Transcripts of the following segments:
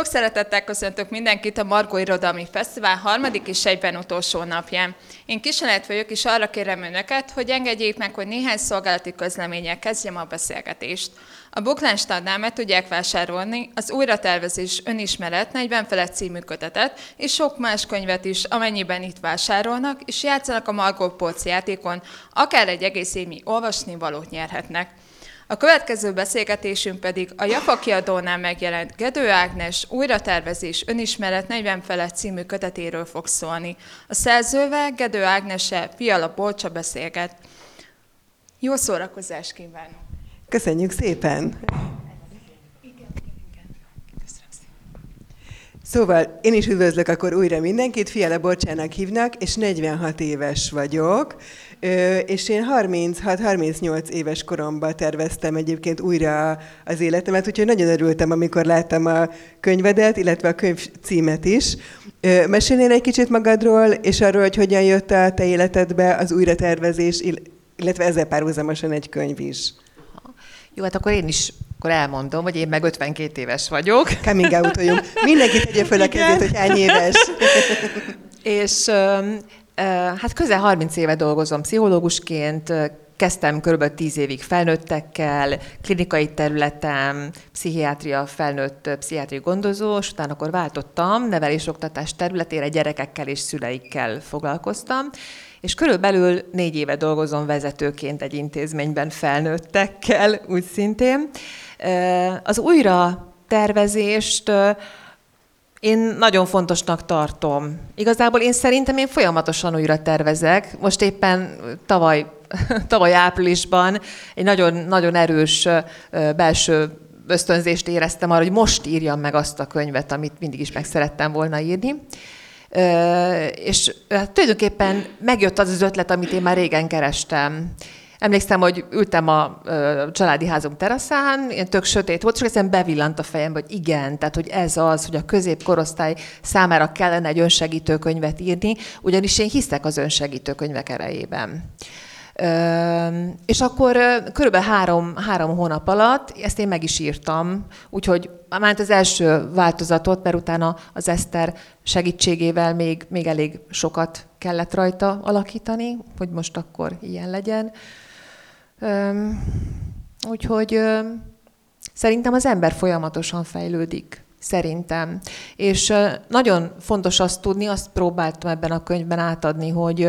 Sok szeretettel köszöntök mindenkit a Margó Irodalmi Fesztivál harmadik és egyben utolsó napján. Én Kiselet vagyok, és arra kérem önöket, hogy engedjék meg, hogy néhány szolgálati közleménnyel kezdjem a beszélgetést. A Buklánstadnál meg tudják vásárolni az újratervezés önismeret 40 felett című kötetet, és sok más könyvet is, amennyiben itt vásárolnak, és játszanak a Margó Polc játékon, akár egy egész évnyi olvasni valót nyerhetnek. A következő beszélgetésünk pedig a Jafa kiadónál megjelent Gedő Ágnes újratervezés önismeret 40 felett című kötetéről fog szólni. A szerzővel Gedő Ágnese Piala Bolcsa beszélget. Jó szórakozást kívánok! Köszönjük szépen! Szóval én is üdvözlök akkor újra mindenkit, Fiala Borcsának hívnak, és 46 éves vagyok, és én 36-38 éves koromban terveztem egyébként újra az életemet, úgyhogy nagyon örültem, amikor láttam a könyvedet, illetve a könyv címet is. Mesélnél egy kicsit magadról, és arról, hogy hogyan jött a te életedbe az újratervezés, illetve ezzel párhuzamosan egy könyv is. Jó, hát akkor én is akkor elmondom, hogy én meg 52 éves vagyok. Coming out vagyunk. Mindenki tegye fel a kezét, hogy hány éves. és hát közel 30 éve dolgozom pszichológusként, kezdtem kb. 10 évig felnőttekkel, klinikai területen, pszichiátria felnőtt pszichiátriai gondozó, és utána akkor váltottam, nevelésoktatás területére gyerekekkel és szüleikkel foglalkoztam, és körülbelül négy éve dolgozom vezetőként egy intézményben felnőttekkel, úgy szintén. Az újra tervezést én nagyon fontosnak tartom. Igazából én szerintem én folyamatosan újra tervezek. Most éppen tavaly, tavaly áprilisban egy nagyon, nagyon erős belső ösztönzést éreztem arra, hogy most írjam meg azt a könyvet, amit mindig is meg szerettem volna írni. És hát tulajdonképpen megjött az az ötlet, amit én már régen kerestem. Emlékszem, hogy ültem a családi házunk teraszán, ilyen tök sötét volt, és egyszerűen bevillant a fejembe, hogy igen, tehát hogy ez az, hogy a középkorosztály számára kellene egy önsegítő könyvet írni, ugyanis én hiszek az önsegítő könyvek erejében. És akkor körülbelül három, három hónap alatt ezt én meg is írtam, úgyhogy már az első változatot, mert utána az Eszter segítségével még, még elég sokat kellett rajta alakítani, hogy most akkor ilyen legyen. Úgyhogy szerintem az ember folyamatosan fejlődik. Szerintem. És nagyon fontos azt tudni, azt próbáltam ebben a könyvben átadni, hogy,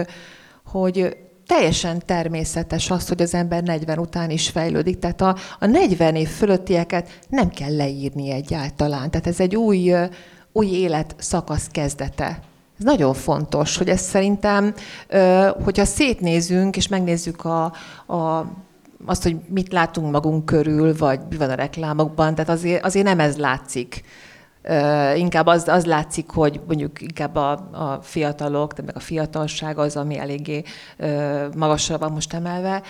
hogy teljesen természetes az, hogy az ember 40 után is fejlődik. Tehát a, a 40 év fölöttieket nem kell leírni egyáltalán. Tehát ez egy új, új élet szakasz kezdete. Ez nagyon fontos, hogy ezt szerintem, hogyha szétnézünk és megnézzük a, a azt, hogy mit látunk magunk körül, vagy mi van a reklámokban, tehát azért, azért nem ez látszik. Inkább az, az látszik, hogy mondjuk inkább a, a fiatalok, de meg a fiatalság az, ami eléggé magasra van most emelve,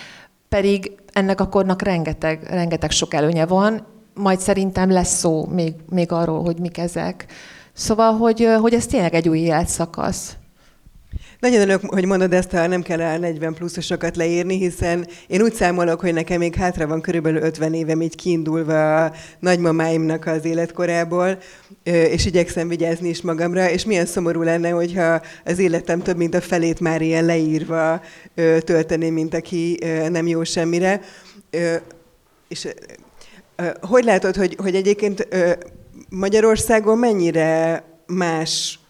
pedig ennek a kornak rengeteg, rengeteg sok előnye van, majd szerintem lesz szó még, még arról, hogy mik ezek. Szóval, hogy, hogy ez tényleg egy új életszakasz. Nagyon örülök, hogy mondod ezt, ha nem kell a 40 pluszosokat leírni, hiszen én úgy számolok, hogy nekem még hátra van körülbelül 50 évem így kiindulva a nagymamáimnak az életkorából, és igyekszem vigyázni is magamra, és milyen szomorú lenne, hogyha az életem több mint a felét már ilyen leírva tölteném, mint aki nem jó semmire. És hogy látod, hogy, hogy egyébként Magyarországon mennyire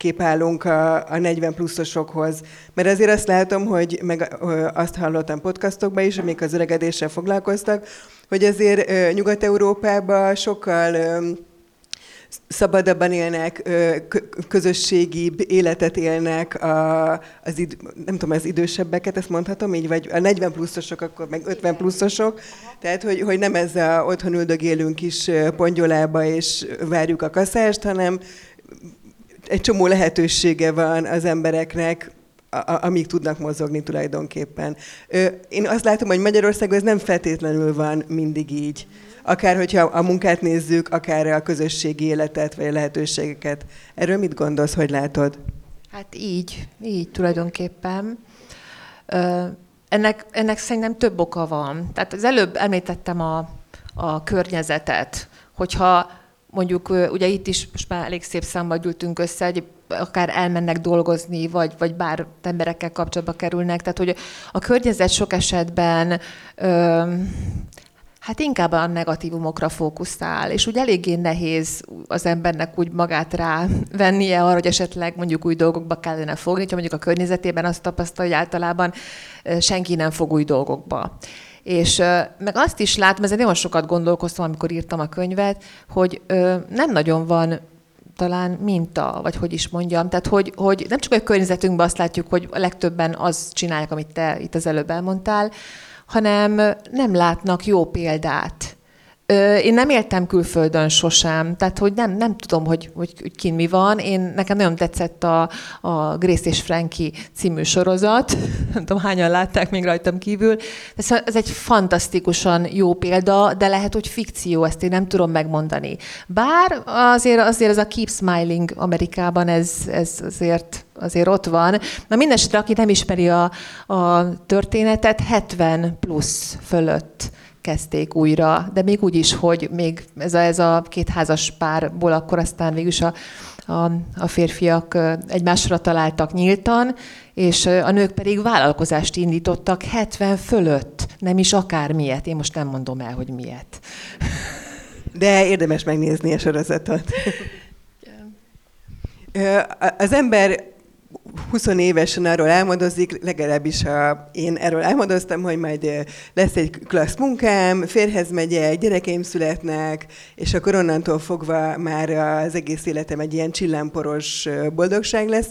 másképp a, a 40 pluszosokhoz. Mert azért azt látom, hogy meg azt hallottam podcastokban is, amik az öregedéssel foglalkoztak, hogy azért Nyugat-Európában sokkal szabadabban élnek, közösségi életet élnek a, az id, nem tudom, az idősebbeket, ezt mondhatom így, vagy a 40 pluszosok, akkor meg 50 pluszosok, tehát hogy, hogy nem ez a otthon üldögélünk is pongyolába és várjuk a kaszást, hanem egy csomó lehetősége van az embereknek, amíg tudnak mozogni tulajdonképpen. Én azt látom, hogy Magyarországon ez nem feltétlenül van mindig így. Akár, hogyha a munkát nézzük, akár a közösségi életet, vagy a lehetőségeket. Erről mit gondolsz, hogy látod? Hát így, így tulajdonképpen. Ennek, ennek szerintem több oka van. Tehát az előbb említettem a, a környezetet, hogyha mondjuk ugye itt is most már elég szép számmal gyűltünk össze, hogy akár elmennek dolgozni, vagy, vagy bár emberekkel kapcsolatba kerülnek. Tehát, hogy a környezet sok esetben ö, hát inkább a negatívumokra fókuszál, és úgy eléggé nehéz az embernek úgy magát rávennie arra, hogy esetleg mondjuk új dolgokba kellene fogni, ha mondjuk a környezetében azt tapasztalja, hogy általában senki nem fog új dolgokba. És meg azt is látom, ezzel nagyon sokat gondolkoztam, amikor írtam a könyvet, hogy nem nagyon van talán minta, vagy hogy is mondjam. Tehát, hogy, hogy nem csak a környezetünkben azt látjuk, hogy a legtöbben az csinálják, amit te itt az előbb elmondtál, hanem nem látnak jó példát. Én nem éltem külföldön sosem, tehát hogy nem, nem tudom, hogy, hogy, hogy kin mi van. Én, nekem nagyon tetszett a, a Grace és Frankie című sorozat, nem tudom hányan látták még rajtam kívül. Ez, ez egy fantasztikusan jó példa, de lehet, hogy fikció, ezt én nem tudom megmondani. Bár azért, azért ez a Keep Smiling Amerikában, ez, ez azért azért ott van. Na mindesetre, aki nem ismeri a, a történetet, 70 plusz fölött kezdték újra, de még úgy is, hogy még ez a, ez a két házas párból akkor aztán végül is a, a, a férfiak egymásra találtak nyíltan, és a nők pedig vállalkozást indítottak 70 fölött, nem is akár miért. Én most nem mondom el, hogy miért. De érdemes megnézni a sorozatot. Az ember 20 évesen arról álmodozik, legalábbis a, én erről álmodoztam, hogy majd lesz egy klassz munkám, férhez megyek, gyerekeim születnek, és akkor onnantól fogva már az egész életem egy ilyen csillámporos boldogság lesz.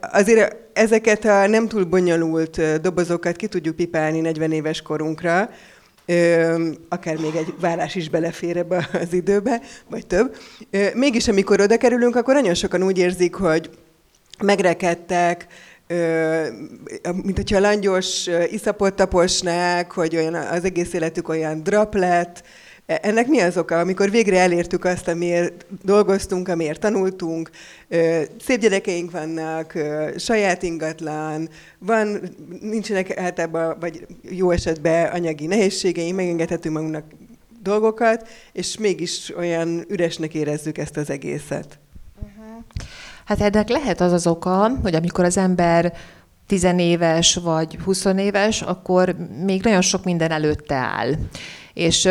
Azért ezeket a nem túl bonyolult dobozokat ki tudjuk pipálni 40 éves korunkra, akár még egy vállás is belefér ebbe az időbe, vagy több. Mégis, amikor oda kerülünk, akkor nagyon sokan úgy érzik, hogy megrekedtek, mint hogyha langyos iszapot taposnák, hogy olyan az egész életük olyan drap lett. E, ennek mi az oka, amikor végre elértük azt, amiért dolgoztunk, amiért tanultunk, szép gyerekeink vannak, saját ingatlan, van, nincsenek általában, vagy jó esetben anyagi nehézségeink, megengedhetünk magunknak dolgokat, és mégis olyan üresnek érezzük ezt az egészet. Hát ennek lehet az az oka, hogy amikor az ember tizenéves vagy 20 éves, akkor még nagyon sok minden előtte áll. És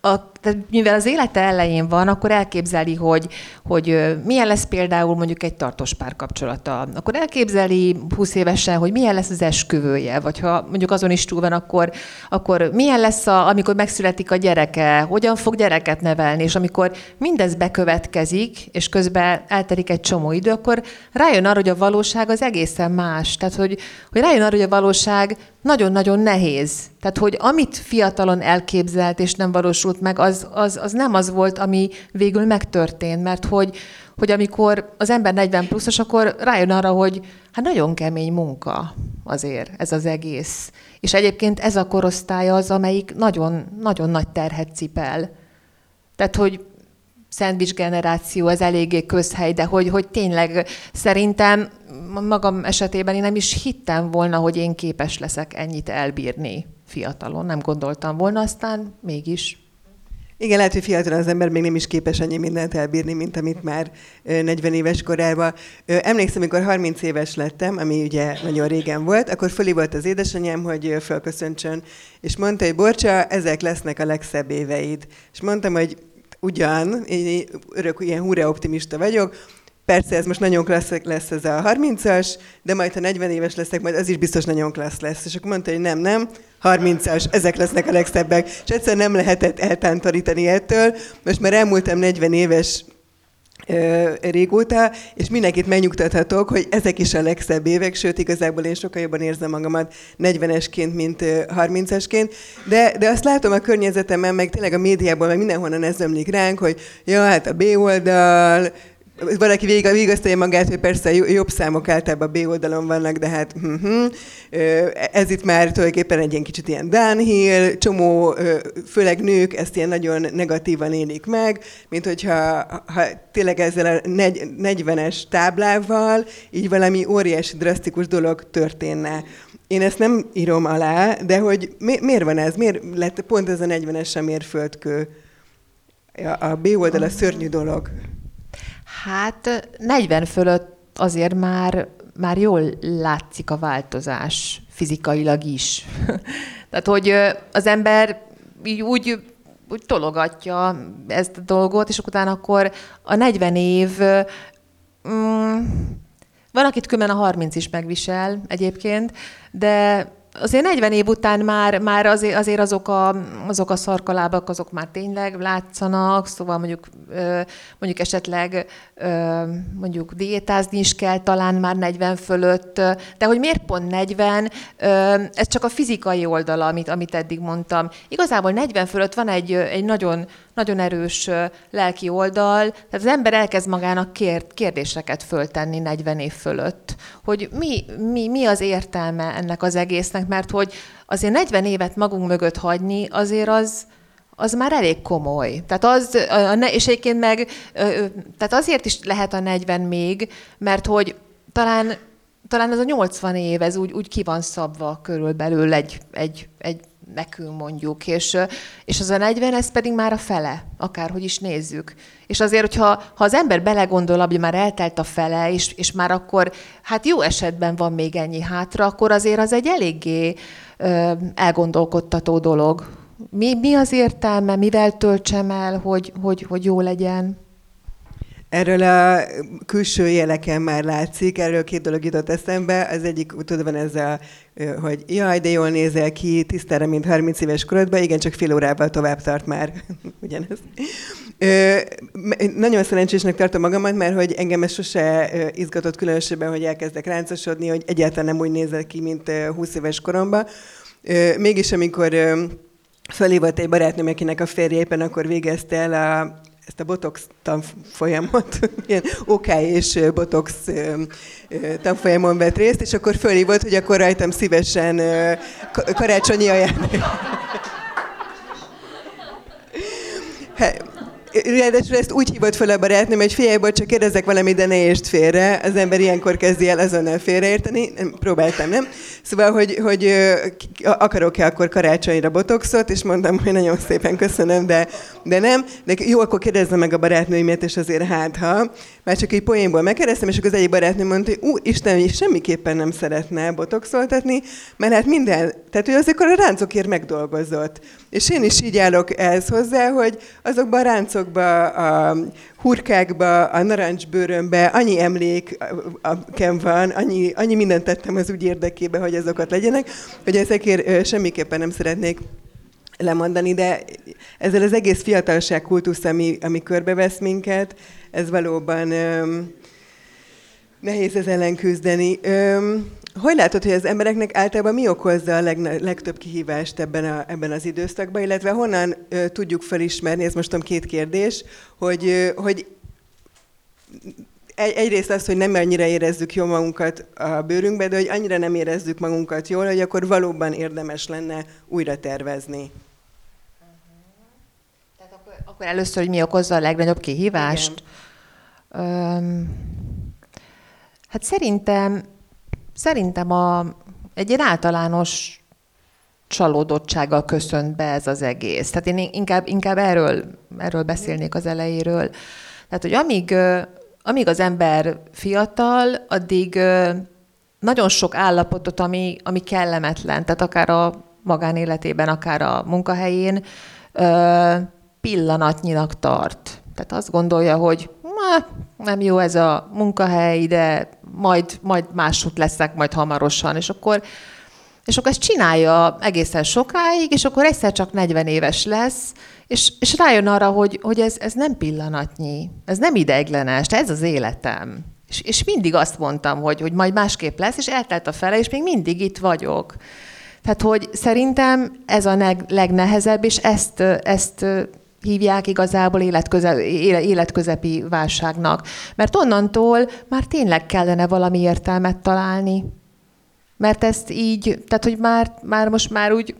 a, tehát mivel az élete elején van, akkor elképzeli, hogy, hogy milyen lesz például mondjuk egy tartós párkapcsolata. Akkor elképzeli 20 évesen, hogy milyen lesz az esküvője, vagy ha mondjuk azon is túl van, akkor, akkor milyen lesz, a, amikor megszületik a gyereke, hogyan fog gyereket nevelni, és amikor mindez bekövetkezik, és közben elterik egy csomó idő, akkor rájön arra, hogy a valóság az egészen más. Tehát, hogy, hogy rájön arra, hogy a valóság nagyon-nagyon nehéz. Tehát, hogy amit fiatalon elképzelt és nem valósult meg, az, az, az nem az volt, ami végül megtörtént, mert hogy, hogy amikor az ember 40 pluszos, akkor rájön arra, hogy hát nagyon kemény munka azért ez az egész. És egyébként ez a korosztály az, amelyik nagyon, nagyon nagy terhet cipel. Tehát, hogy szendvics generáció, ez eléggé közhely, de hogy, hogy tényleg szerintem magam esetében én nem is hittem volna, hogy én képes leszek ennyit elbírni fiatalon. Nem gondoltam volna, aztán mégis. Igen, lehet, hogy fiatalon az ember még nem is képes annyi mindent elbírni, mint amit már 40 éves korában. Emlékszem, amikor 30 éves lettem, ami ugye nagyon régen volt, akkor fölé volt az édesanyám, hogy fölköszöntsön, és mondta, hogy Borcsa, ezek lesznek a legszebb éveid. És mondtam, hogy ugyan, én örök ilyen húra optimista vagyok, Persze ez most nagyon klassz lesz ez a 30-as, de majd ha 40 éves leszek, majd az is biztos nagyon klassz lesz. És akkor mondta, hogy nem, nem, 30-as, ezek lesznek a legszebbek. És egyszer nem lehetett eltántorítani ettől. Most már elmúltam 40 éves régóta, és mindenkit megnyugtathatok, hogy ezek is a legszebb évek, sőt, igazából én sokkal jobban érzem magamat 40-esként, mint 30-esként, de, de azt látom a környezetemben, meg tényleg a médiában, meg mindenhonnan ez ömlik ránk, hogy ja, hát a B oldal, valaki végig, végigasztalja magát, hogy persze jobb számok általában a B oldalon vannak, de hát uh-huh. ez itt már tulajdonképpen egy ilyen kicsit ilyen downhill, csomó, főleg nők ezt ilyen nagyon negatívan élik meg, mint hogyha ha tényleg ezzel a 40-es táblával így valami óriási, drasztikus dolog történne. Én ezt nem írom alá, de hogy mi, miért van ez? Miért lett pont ez a 40-es a mérföldkő? a B oldal a szörnyű dolog. Hát 40 fölött azért már, már jól látszik a változás fizikailag is. Tehát, hogy az ember így úgy, úgy tologatja ezt a dolgot, és utána akkor a 40 év, mm, van, akit kömen a 30 is megvisel egyébként, de azért 40 év után már, már azért, azért azok, a, azok a szarkalábak, azok már tényleg látszanak, szóval mondjuk, mondjuk esetleg mondjuk diétázni is kell talán már 40 fölött, de hogy miért pont 40, ez csak a fizikai oldala, amit, amit eddig mondtam. Igazából 40 fölött van egy, egy nagyon, nagyon erős lelki oldal, tehát az ember elkezd magának kérd, kérdéseket föltenni 40 év fölött, hogy mi, mi, mi az értelme ennek az egésznek, mert hogy azért 40 évet magunk mögött hagyni, azért az, az már elég komoly. Tehát az, és egyébként meg, tehát azért is lehet a 40 még, mert hogy talán, talán ez a 80 év, ez úgy, úgy ki van szabva körülbelül egy, egy, egy nekünk mondjuk, és, és az a 40, ez pedig már a fele, akárhogy is nézzük. És azért, hogyha ha az ember belegondol, hogy már eltelt a fele, és, és már akkor, hát jó esetben van még ennyi hátra, akkor azért az egy eléggé ö, elgondolkodtató dolog. Mi, mi az értelme, mivel töltsem el, hogy, hogy, hogy jó legyen? Erről a külső jeleken már látszik, erről két dolog jutott eszembe. Az egyik, tudod, van ez a, hogy jaj, de jól nézel ki, tisztára, mint 30 éves korodban, igen, csak fél órával tovább tart már. Ugyanez. Ö, nagyon szerencsésnek tartom magamat, mert hogy engem ez sose izgatott különösebben, hogy elkezdek ráncosodni, hogy egyáltalán nem úgy nézek ki, mint 20 éves koromban. Ö, mégis, amikor felhívott egy barátnőm, akinek a férje éppen akkor végezte el a ezt a botox tanfolyamot, ilyen OK és botox tanfolyamon vett részt, és akkor fölhívott, hogy akkor rajtam szívesen karácsonyi ajándék. Ráadásul ezt úgy hívott fel a barátnőm, hogy figyelj, csak kérdezek valamit, de ne értsd félre. Az ember ilyenkor kezdi el azonnal félreérteni. Próbáltam, nem? Szóval, hogy, hogy akarok-e akkor karácsonyra botoxot, és mondtam, hogy nagyon szépen köszönöm, de, de nem. De jó, akkor kérdezzem meg a barátnőimet, és azért hát, ha. Már csak egy poénból megkérdeztem, és akkor az egyik barátnőm mondta, hogy ú, Isten, semmiképpen nem szeretne botoxoltatni, mert hát minden, tehát ő azért a ráncokért megdolgozott. És én is így állok ehhez hozzá, hogy azokban a ráncokban, a hurkákba, a narancsbőrömbe annyi emlékem van, annyi, annyi mindent tettem az úgy érdekébe, hogy azokat legyenek, hogy ezekért semmiképpen nem szeretnék lemondani, de ezzel az egész fiatalság kultusz, ami, ami körbevesz minket, ez valóban öm, nehéz ez ellen küzdeni. Öm, hogy látod, hogy az embereknek általában mi okozza a leg, legtöbb kihívást ebben, a, ebben az időszakban, illetve honnan ö, tudjuk felismerni, ez most két kérdés, hogy, ö, hogy egy, egyrészt az, hogy nem annyira érezzük jól magunkat a bőrünkbe, de hogy annyira nem érezzük magunkat jól, hogy akkor valóban érdemes lenne újra tervezni. Tehát akkor, akkor először, hogy mi okozza a legnagyobb kihívást? Öm, hát szerintem Szerintem a, egy ilyen általános csalódottsággal köszönt be ez az egész. Tehát én inkább, inkább erről, erről beszélnék az elejéről. Tehát, hogy amíg, amíg az ember fiatal, addig nagyon sok állapotot, ami, ami kellemetlen, tehát akár a magánéletében, akár a munkahelyén, pillanatnyinak tart. Tehát azt gondolja, hogy nem jó ez a munkahely, de majd, majd másút leszek majd hamarosan, és akkor, és akkor ezt csinálja egészen sokáig, és akkor egyszer csak 40 éves lesz, és, és rájön arra, hogy, hogy ez, ez nem pillanatnyi, ez nem ideiglenes, ez az életem. És, és mindig azt mondtam, hogy, hogy majd másképp lesz, és eltelt a fele, és még mindig itt vagyok. Tehát, hogy szerintem ez a legnehezebb, és ezt, ezt hívják igazából életköze, életközepi válságnak. Mert onnantól már tényleg kellene valami értelmet találni. Mert ezt így, tehát hogy már, már most már úgy,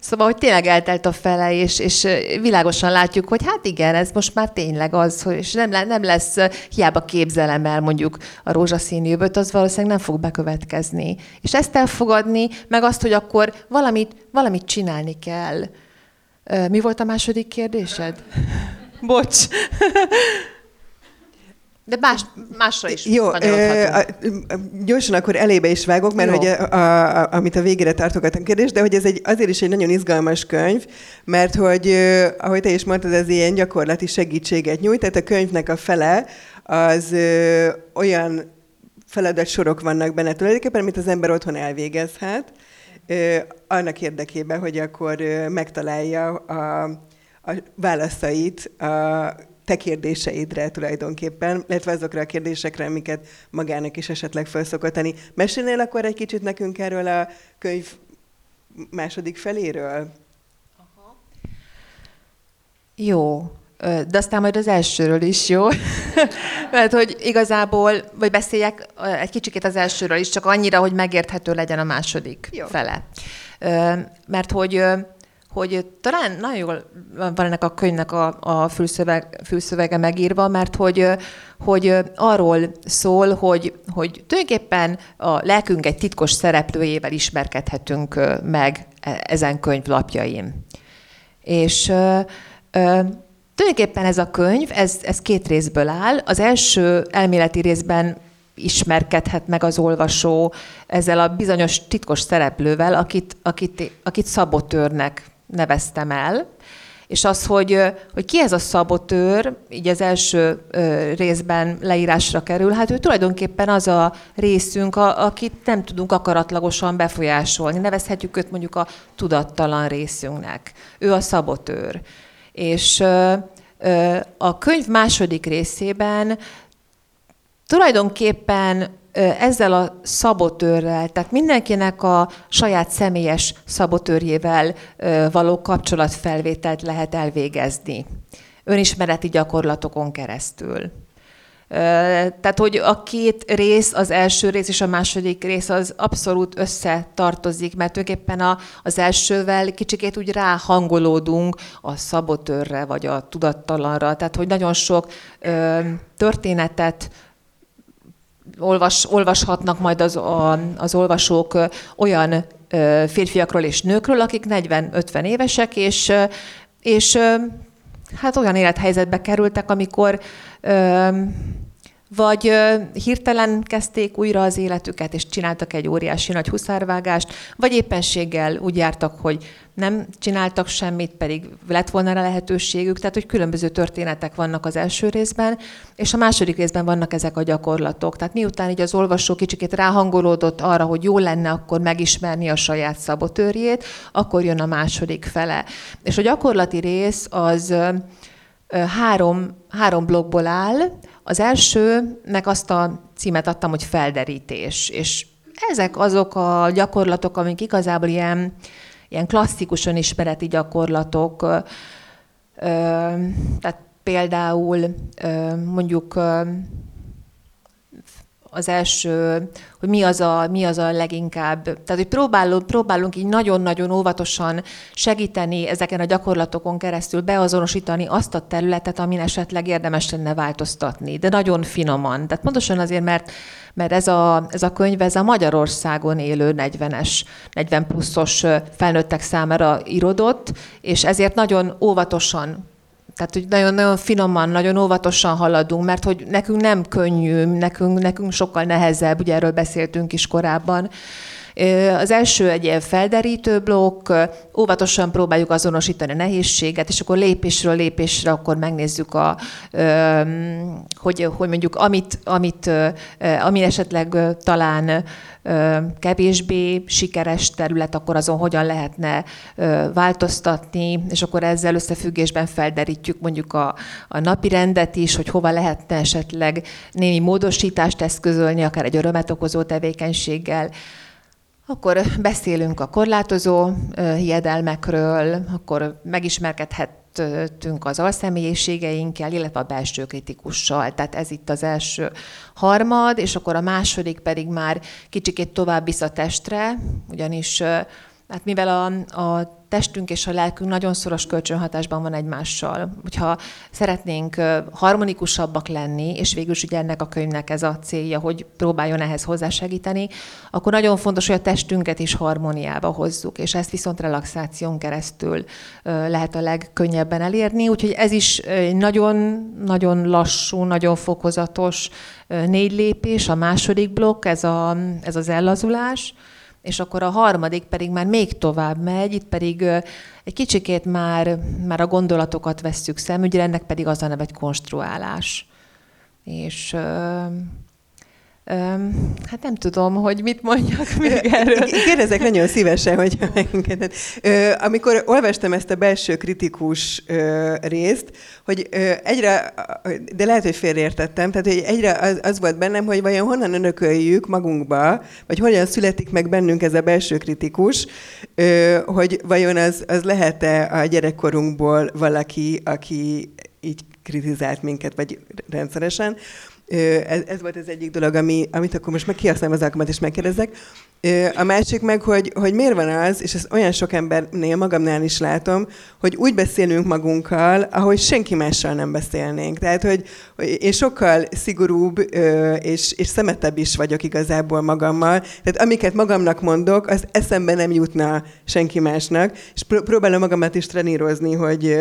szóval, hogy tényleg eltelt a fele, és, és világosan látjuk, hogy hát igen, ez most már tényleg az, hogy és nem, nem lesz, hiába képzelem el mondjuk a rózsaszín jövőt, az valószínűleg nem fog bekövetkezni. És ezt elfogadni, meg azt, hogy akkor valamit, valamit csinálni kell. Mi volt a második kérdésed? Bocs. De más, másra is Jó, gyorsan akkor elébe is vágok, mert Jó. hogy a, a, a, amit a végére tartogatom kérdés, de hogy ez egy, azért is egy nagyon izgalmas könyv, mert hogy, ahogy te is mondtad, ez ilyen gyakorlati segítséget nyújt, tehát a könyvnek a fele az ö, olyan feladatsorok vannak benne tulajdonképpen, amit az ember otthon elvégezhet, annak érdekében, hogy akkor megtalálja a, a válaszait a te kérdéseidre tulajdonképpen, illetve azokra a kérdésekre, amiket magának is esetleg fel szokott tenni. Mesélnél akkor egy kicsit nekünk erről a könyv második feléről? Aha. Jó, de aztán majd az elsőről is, jó? Mert hogy igazából, vagy beszéljek egy kicsikét az elsőről is, csak annyira, hogy megérthető legyen a második jó. fele. Mert hogy hogy talán nagyon jól van ennek a könyvnek a, a fülszöveg, fülszövege megírva, mert hogy, hogy arról szól, hogy, hogy tulajdonképpen a lelkünk egy titkos szereplőjével ismerkedhetünk meg e, ezen könyv lapjain. És tulajdonképpen ez a könyv, ez, ez két részből áll. Az első elméleti részben ismerkedhet meg az olvasó ezzel a bizonyos titkos szereplővel, akit, akit, akit szabotőrnek neveztem el, és az, hogy, hogy ki ez a szabotőr, így az első részben leírásra kerül, hát ő tulajdonképpen az a részünk, a, akit nem tudunk akaratlagosan befolyásolni. Nevezhetjük őt mondjuk a tudattalan részünknek. Ő a szabotőr. És a könyv második részében tulajdonképpen ezzel a szabotőrrel, tehát mindenkinek a saját személyes szabotőrjével való kapcsolatfelvételt lehet elvégezni. Önismereti gyakorlatokon keresztül. Tehát, hogy a két rész, az első rész és a második rész az abszolút összetartozik, mert tulajdonképpen a, az elsővel kicsikét úgy ráhangolódunk a szabotőrre, vagy a tudattalanra. Tehát, hogy nagyon sok ö, történetet olvas, olvashatnak majd az, a, az olvasók olyan férfiakról és nőkről, akik 40-50 évesek, és, és hát olyan élethelyzetbe kerültek, amikor vagy hirtelen kezdték újra az életüket, és csináltak egy óriási nagy huszárvágást, vagy éppenséggel úgy jártak, hogy nem csináltak semmit, pedig lett volna rá lehetőségük, tehát hogy különböző történetek vannak az első részben, és a második részben vannak ezek a gyakorlatok. Tehát miután így az olvasó kicsikét ráhangolódott arra, hogy jó lenne akkor megismerni a saját szabotőrjét, akkor jön a második fele. És a gyakorlati rész az három, három blokkból áll, az elsőnek azt a címet adtam, hogy felderítés, és ezek azok a gyakorlatok, amik igazából ilyen, ilyen klasszikusan ismereti gyakorlatok, tehát például mondjuk az első, hogy mi az a, mi az a leginkább. Tehát, hogy próbálunk, próbálunk így nagyon-nagyon óvatosan segíteni ezeken a gyakorlatokon keresztül beazonosítani azt a területet, amin esetleg érdemes lenne változtatni, de nagyon finoman. Tehát pontosan azért, mert mert ez a, ez a könyv ez a Magyarországon élő 40-es, 40 pluszos felnőttek számára irodott, és ezért nagyon óvatosan tehát, hogy nagyon-nagyon finoman, nagyon óvatosan haladunk, mert hogy nekünk nem könnyű, nekünk, nekünk sokkal nehezebb, ugye erről beszéltünk is korábban. Az első egy ilyen felderítő blokk, óvatosan próbáljuk azonosítani a nehézséget, és akkor lépésről lépésre akkor megnézzük, a, hogy, hogy mondjuk amit, amit, ami esetleg talán kevésbé sikeres terület, akkor azon hogyan lehetne változtatni, és akkor ezzel összefüggésben felderítjük mondjuk a, a napi rendet is, hogy hova lehetne esetleg némi módosítást eszközölni, akár egy örömet okozó tevékenységgel. Akkor beszélünk a korlátozó hiedelmekről, akkor megismerkedhetünk az alszemélyiségeinkkel, illetve a belső kritikussal. Tehát ez itt az első harmad, és akkor a második pedig már kicsikét tovább visz a testre, ugyanis Hát mivel a, a testünk és a lelkünk nagyon szoros kölcsönhatásban van egymással. Hogyha szeretnénk harmonikusabbak lenni, és végül is ugye ennek a könyvnek ez a célja, hogy próbáljon ehhez hozzásegíteni, akkor nagyon fontos, hogy a testünket is harmóniába hozzuk, és ezt viszont relaxáción keresztül lehet a legkönnyebben elérni, úgyhogy ez is nagyon-nagyon lassú, nagyon fokozatos négy lépés, a második blokk, ez, a, ez az ellazulás, és akkor a harmadik pedig már még tovább megy, itt pedig egy kicsikét már, már a gondolatokat vesszük szemügyre, ennek pedig az a neve, egy konstruálás. És Öm, hát nem tudom, hogy mit mondjak még erről. Kérdezek nagyon szívesen, hogy megengeded. Amikor olvastam ezt a belső kritikus ö, részt, hogy ö, egyre, de lehet, hogy félreértettem, tehát hogy egyre az, az volt bennem, hogy vajon honnan önököljük magunkba, vagy hogyan születik meg bennünk ez a belső kritikus, ö, hogy vajon az, az lehet-e a gyerekkorunkból valaki, aki így kritizált minket, vagy rendszeresen, ez, ez volt az egyik dolog, ami, amit akkor most meg kihasználom az alkalmat, és megkérdezek. A másik meg, hogy, hogy miért van az, és ezt olyan sok embernél magamnál is látom, hogy úgy beszélünk magunkkal, ahogy senki mással nem beszélnénk. Tehát, hogy, én sokkal szigorúbb és, és szemetebb is vagyok igazából magammal. Tehát amiket magamnak mondok, az eszembe nem jutna senki másnak, és próbálom magamat is trenírozni, hogy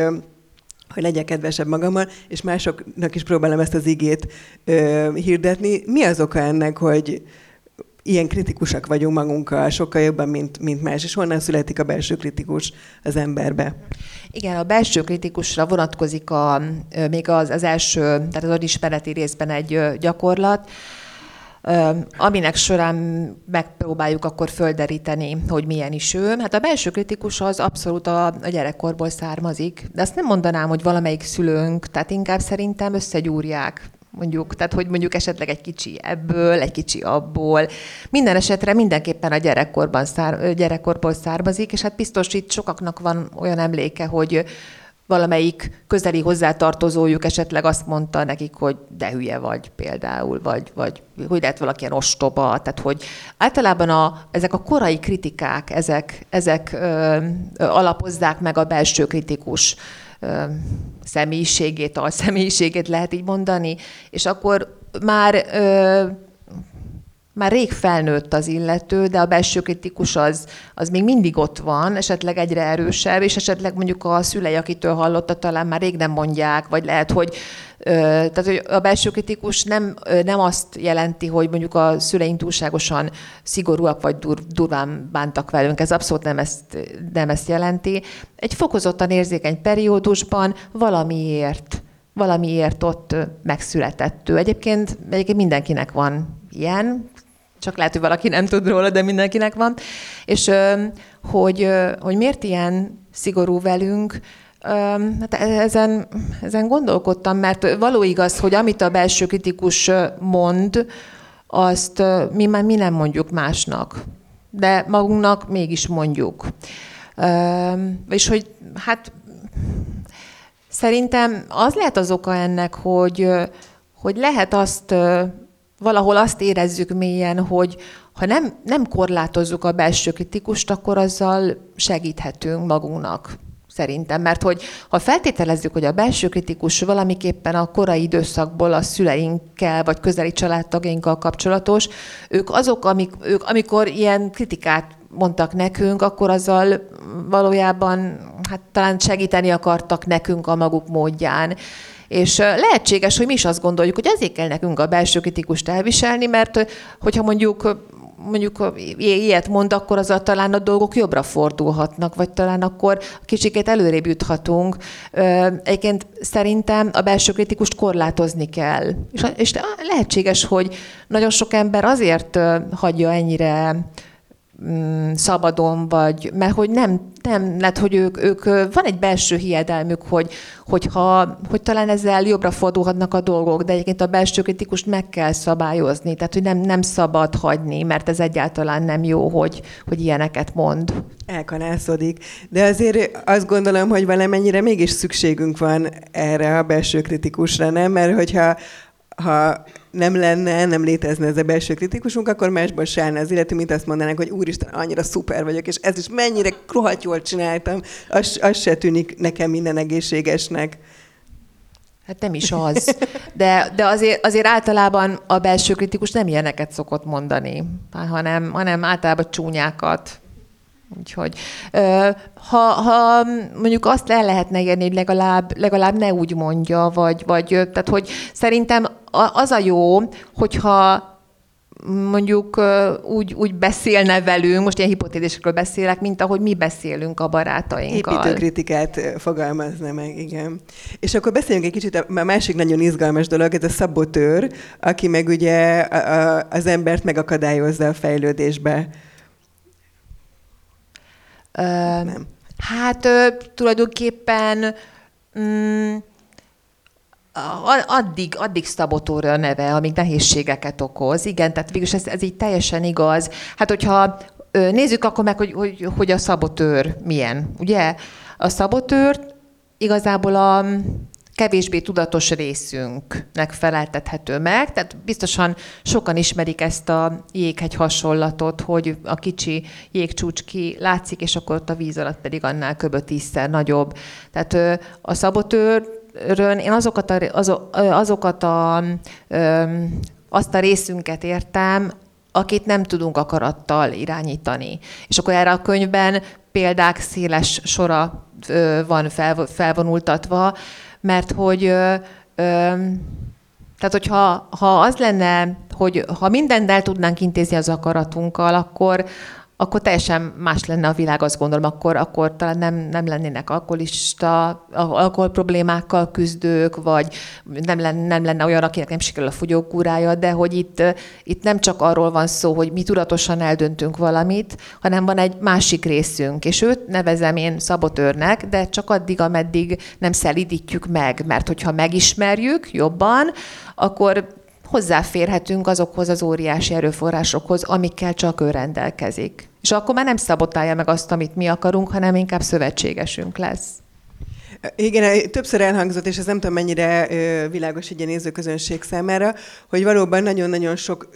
hogy legyek kedvesebb magammal, és másoknak is próbálom ezt az igét ö, hirdetni. Mi az oka ennek, hogy ilyen kritikusak vagyunk magunkkal, sokkal jobban, mint, mint más, és honnan születik a belső kritikus az emberbe? Igen, a belső kritikusra vonatkozik a, még az, az első, tehát az önismereti részben egy gyakorlat, aminek során megpróbáljuk akkor földeríteni, hogy milyen is ő. Hát a belső kritikus az abszolút a, gyerekkorból származik, de azt nem mondanám, hogy valamelyik szülőnk, tehát inkább szerintem összegyúrják mondjuk, tehát hogy mondjuk esetleg egy kicsi ebből, egy kicsi abból. Minden esetre mindenképpen a gyerekkorban szár, gyerekkorból származik, és hát biztos itt sokaknak van olyan emléke, hogy valamelyik közeli hozzátartozójuk esetleg azt mondta nekik, hogy de hülye vagy például, vagy, vagy hogy lehet valaki ilyen ostoba. Tehát, hogy általában a, ezek a korai kritikák, ezek, ezek ö, ö, alapozzák meg a belső kritikus ö, személyiségét, a személyiségét lehet így mondani, és akkor már ö, már rég felnőtt az illető, de a belső kritikus az, az még mindig ott van, esetleg egyre erősebb, és esetleg mondjuk a szülei, akitől hallotta, talán már rég nem mondják, vagy lehet, hogy tehát hogy a belső kritikus nem, nem azt jelenti, hogy mondjuk a szüleink túlságosan szigorúak vagy dur, durván bántak velünk, ez abszolút nem ezt, nem ezt jelenti. Egy fokozottan érzékeny periódusban valamiért valamiért ott megszületett ő. Egyébként, egyébként mindenkinek van ilyen, csak lehet, hogy valaki nem tud róla, de mindenkinek van. És hogy, hogy miért ilyen szigorú velünk, Hát ezen, ezen gondolkodtam, mert való igaz, hogy amit a belső kritikus mond, azt mi már mi nem mondjuk másnak, de magunknak mégis mondjuk. És hogy hát szerintem az lehet az oka ennek, hogy, hogy lehet azt valahol azt érezzük mélyen, hogy ha nem, nem korlátozzuk a belső kritikust, akkor azzal segíthetünk magunknak. Szerintem, mert hogy ha feltételezzük, hogy a belső kritikus valamiképpen a korai időszakból a szüleinkkel vagy közeli családtagjainkkal kapcsolatos, ők azok, amik, ők, amikor ilyen kritikát mondtak nekünk, akkor azzal valójában hát talán segíteni akartak nekünk a maguk módján. És lehetséges, hogy mi is azt gondoljuk, hogy azért kell nekünk a belső kritikust elviselni, mert hogyha mondjuk mondjuk ilyet mond, akkor azzal talán a dolgok jobbra fordulhatnak, vagy talán akkor kicsikét előrébb juthatunk. Egyébként szerintem a belső kritikust korlátozni kell. És lehetséges, hogy nagyon sok ember azért hagyja ennyire szabadon, vagy mert hogy nem, nem lett, hogy ők, ők, van egy belső hiedelmük, hogy, hogyha, hogy talán ezzel jobbra fordulhatnak a dolgok, de egyébként a belső kritikust meg kell szabályozni, tehát hogy nem, nem szabad hagyni, mert ez egyáltalán nem jó, hogy, hogy ilyeneket mond. Elkanászodik. De azért azt gondolom, hogy valamennyire mégis szükségünk van erre a belső kritikusra, nem? Mert hogyha ha nem lenne, nem létezne ez a belső kritikusunk, akkor másban se az illető, mint azt mondanánk, hogy úristen, annyira szuper vagyok, és ez is mennyire rohadt jól csináltam, az, az se tűnik nekem minden egészségesnek. Hát nem is az. De, de azért, azért általában a belső kritikus nem ilyeneket szokott mondani, hanem, hanem általában csúnyákat. Úgyhogy ha, ha mondjuk azt el lehetne érni, hogy legalább, legalább ne úgy mondja, vagy, vagy tehát hogy szerintem az a jó, hogyha mondjuk úgy, úgy beszélne velünk, most ilyen hipotétisekről beszélek, mint ahogy mi beszélünk a barátainkkal. Építőkritikát fogalmazna meg, igen. És akkor beszéljünk egy kicsit, a másik nagyon izgalmas dolog, ez a szabotőr, aki meg ugye az embert megakadályozza a fejlődésbe. Ö, Nem. Hát ö, tulajdonképpen mm, addig, addig szabotőr a neve, amíg nehézségeket okoz. Igen, tehát végülis ez, ez így teljesen igaz. Hát hogyha nézzük akkor meg, hogy, hogy, hogy a szabotőr milyen, ugye? A szabotőr igazából a kevésbé tudatos részünknek feleltethető meg. Tehát biztosan sokan ismerik ezt a jéghegy hasonlatot, hogy a kicsi jégcsúcs ki látszik, és akkor ott a víz alatt pedig annál kb. tízszer nagyobb. Tehát a szabotőr Rön, én azokat a, azokat a, azt a részünket értem, akit nem tudunk akarattal irányítani. És akkor erre a könyvben példák széles sora van felvonultatva, mert hogy tehát, hogyha ha az lenne, hogy ha mindent el tudnánk intézni az akaratunkkal, akkor, akkor teljesen más lenne a világ, azt gondolom, akkor, akkor talán nem, nem lennének alkoholista, alkohol problémákkal küzdők, vagy nem lenne, nem lenne olyan, akinek nem sikerül a fogyókúrája, de hogy itt, itt nem csak arról van szó, hogy mi tudatosan eldöntünk valamit, hanem van egy másik részünk, és őt nevezem én szabotőrnek, de csak addig, ameddig nem szelidítjük meg, mert hogyha megismerjük jobban, akkor hozzáférhetünk azokhoz az óriási erőforrásokhoz, amikkel csak ő rendelkezik. És akkor már nem szabotálja meg azt, amit mi akarunk, hanem inkább szövetségesünk lesz. Igen, többször elhangzott, és ez nem tudom mennyire világos egy nézőközönség számára, hogy valóban nagyon-nagyon sok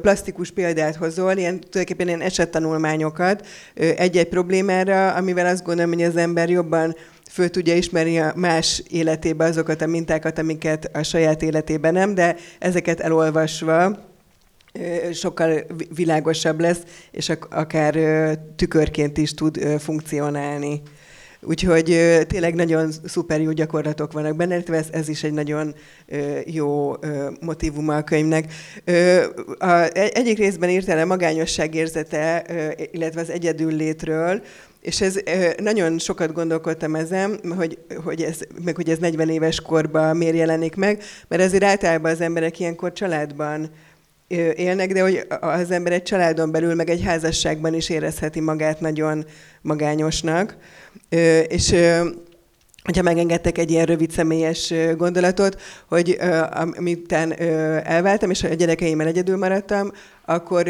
plastikus példát hozol, ilyen, tulajdonképpen ilyen esettanulmányokat egy-egy problémára, amivel azt gondolom, hogy az ember jobban föl tudja ismerni a más életébe azokat a mintákat, amiket a saját életében nem, de ezeket elolvasva sokkal világosabb lesz, és akár tükörként is tud funkcionálni. Úgyhogy tényleg nagyon szuper jó gyakorlatok vannak benne, ez, ez is egy nagyon jó motivuma a könyvnek. A, egyik részben írtál a magányosság érzete, illetve az egyedül létről, és ez nagyon sokat gondolkodtam ezen, hogy, hogy ez, meg hogy ez 40 éves korban miért jelenik meg, mert azért általában az emberek ilyenkor családban élnek, de hogy az ember egy családon belül, meg egy házasságban is érezheti magát nagyon magányosnak. És hogyha megengedtek egy ilyen rövid személyes gondolatot, hogy amit elváltam, és a gyerekeimmel egyedül maradtam, akkor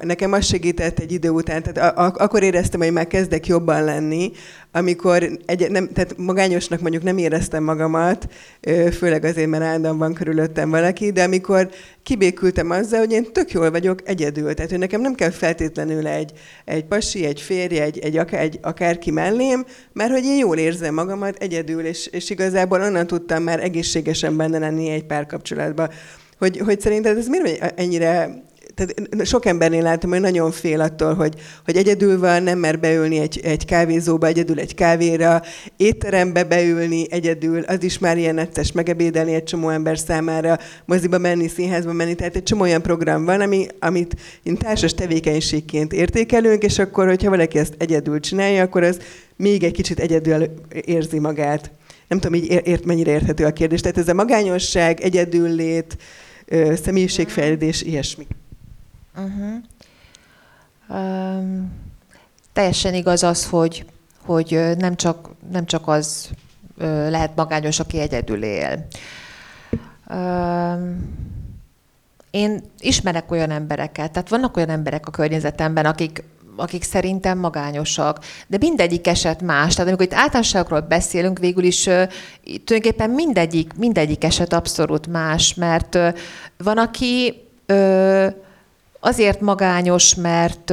nekem az segített egy idő után, tehát akkor éreztem, hogy már kezdek jobban lenni, amikor egy, nem, tehát magányosnak mondjuk nem éreztem magamat, főleg azért, mert állandóan van körülöttem valaki, de amikor kibékültem azzal, hogy én tök jól vagyok egyedül, tehát hogy nekem nem kell feltétlenül egy, egy pasi, egy férj, egy, egy, akár, egy akárki mellém, mert hogy én jól érzem magamat egyedül, és, és igazából onnan tudtam már egészségesen benne lenni egy párkapcsolatban. Hogy, hogy szerinted ez miért ennyire tehát sok embernél látom, hogy nagyon fél attól, hogy, hogy egyedül van, nem mer beülni egy, egy kávézóba, egyedül egy kávéra, étterembe beülni egyedül, az is már ilyen necces megebédelni egy csomó ember számára, moziba menni, színházba menni, tehát egy csomó olyan program van, ami, amit én társas tevékenységként értékelünk, és akkor, hogyha valaki ezt egyedül csinálja, akkor az még egy kicsit egyedül érzi magát. Nem tudom, így ért, mennyire érthető a kérdés. Tehát ez a magányosság, egyedüllét, személyiségfejlődés, ilyesmi. Uh-huh. Um, teljesen igaz az, hogy, hogy nem, csak, nem csak az lehet magányos, aki egyedül él. Um, én ismerek olyan embereket, tehát vannak olyan emberek a környezetemben, akik akik szerintem magányosak. De mindegyik eset más. Tehát amikor itt általánosságokról beszélünk, végül is tulajdonképpen mindegyik, mindegyik eset abszolút más, mert van, aki azért magányos, mert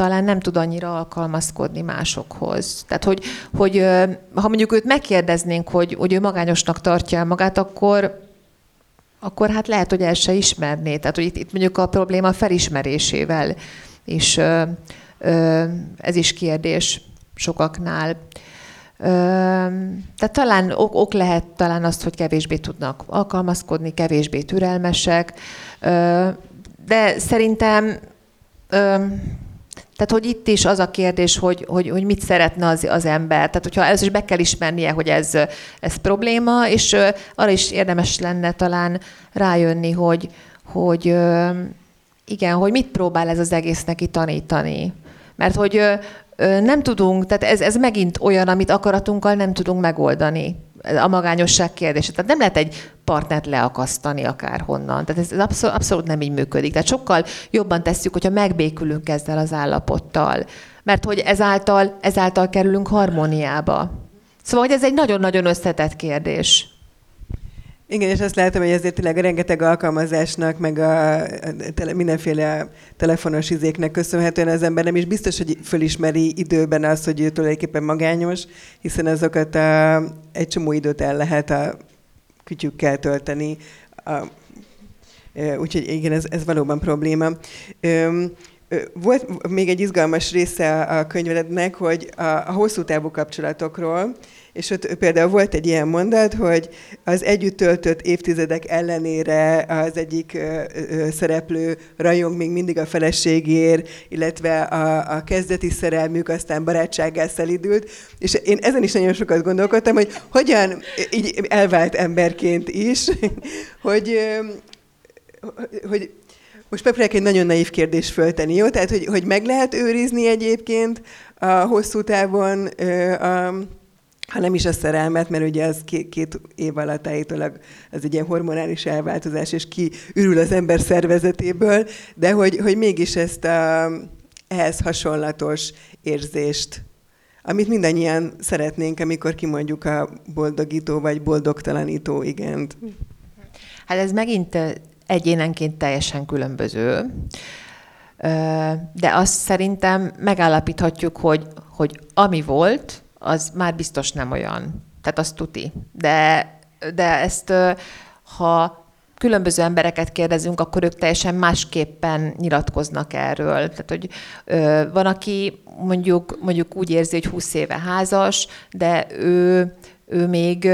talán nem tud annyira alkalmazkodni másokhoz. Tehát, hogy, hogy ha mondjuk őt megkérdeznénk, hogy, hogy ő magányosnak tartja magát, akkor, akkor hát lehet, hogy el se ismerné. Tehát, hogy itt, itt mondjuk a probléma felismerésével és ö, ö, ez is kérdés sokaknál. Ö, tehát talán ok, ok lehet talán azt, hogy kevésbé tudnak alkalmazkodni, kevésbé türelmesek, ö, de szerintem tehát, hogy itt is az a kérdés, hogy, hogy, hogy mit szeretne az, az ember. Tehát, hogyha először is be kell ismernie, hogy ez, ez probléma, és arra is érdemes lenne talán rájönni, hogy, hogy igen, hogy mit próbál ez az egész neki tanítani. Mert hogy nem tudunk, tehát ez, ez megint olyan, amit akaratunkkal nem tudunk megoldani a magányosság kérdése. Tehát nem lehet egy partnert leakasztani akárhonnan. Tehát ez, abszolút, abszolút nem így működik. Tehát sokkal jobban tesszük, hogyha megbékülünk ezzel az állapottal. Mert hogy ezáltal, ezáltal kerülünk harmóniába. Szóval, hogy ez egy nagyon-nagyon összetett kérdés. Igen, és azt látom, hogy ezért tényleg rengeteg alkalmazásnak, meg a, a tele, mindenféle telefonos izéknek köszönhetően az ember nem is biztos, hogy fölismeri időben azt, hogy ő tulajdonképpen magányos, hiszen azokat a, egy csomó időt el lehet a kütyükkel tölteni. A, úgyhogy igen, ez, ez valóban probléma. Volt még egy izgalmas része a könyvednek, hogy a, a hosszú távú kapcsolatokról, és ott például volt egy ilyen mondat, hogy az együtt töltött évtizedek ellenére az egyik ö, ö, szereplő rajong még mindig a feleségért, illetve a, a kezdeti szerelmük aztán barátsággá szelidült, és én ezen is nagyon sokat gondolkodtam, hogy hogyan így elvált emberként is, hogy, hogy most megpróbálok egy nagyon naív kérdést föltenni, jó? Tehát, hogy, hogy meg lehet őrizni egyébként a hosszú távon a, ha nem is a szerelmet, mert ugye az két, két év alatt állítólag az egy ilyen hormonális elváltozás, és kiürül az ember szervezetéből, de hogy, hogy mégis ezt a, ehhez hasonlatos érzést, amit mindannyian szeretnénk, amikor kimondjuk a boldogító vagy boldogtalanító igent. Hát ez megint egyénenként teljesen különböző, de azt szerintem megállapíthatjuk, hogy, hogy ami volt, az már biztos nem olyan. Tehát azt tuti. De, de ezt, ha különböző embereket kérdezünk, akkor ők teljesen másképpen nyilatkoznak erről. Tehát, hogy ö, van, aki mondjuk, mondjuk úgy érzi, hogy 20 éve házas, de ő ő még,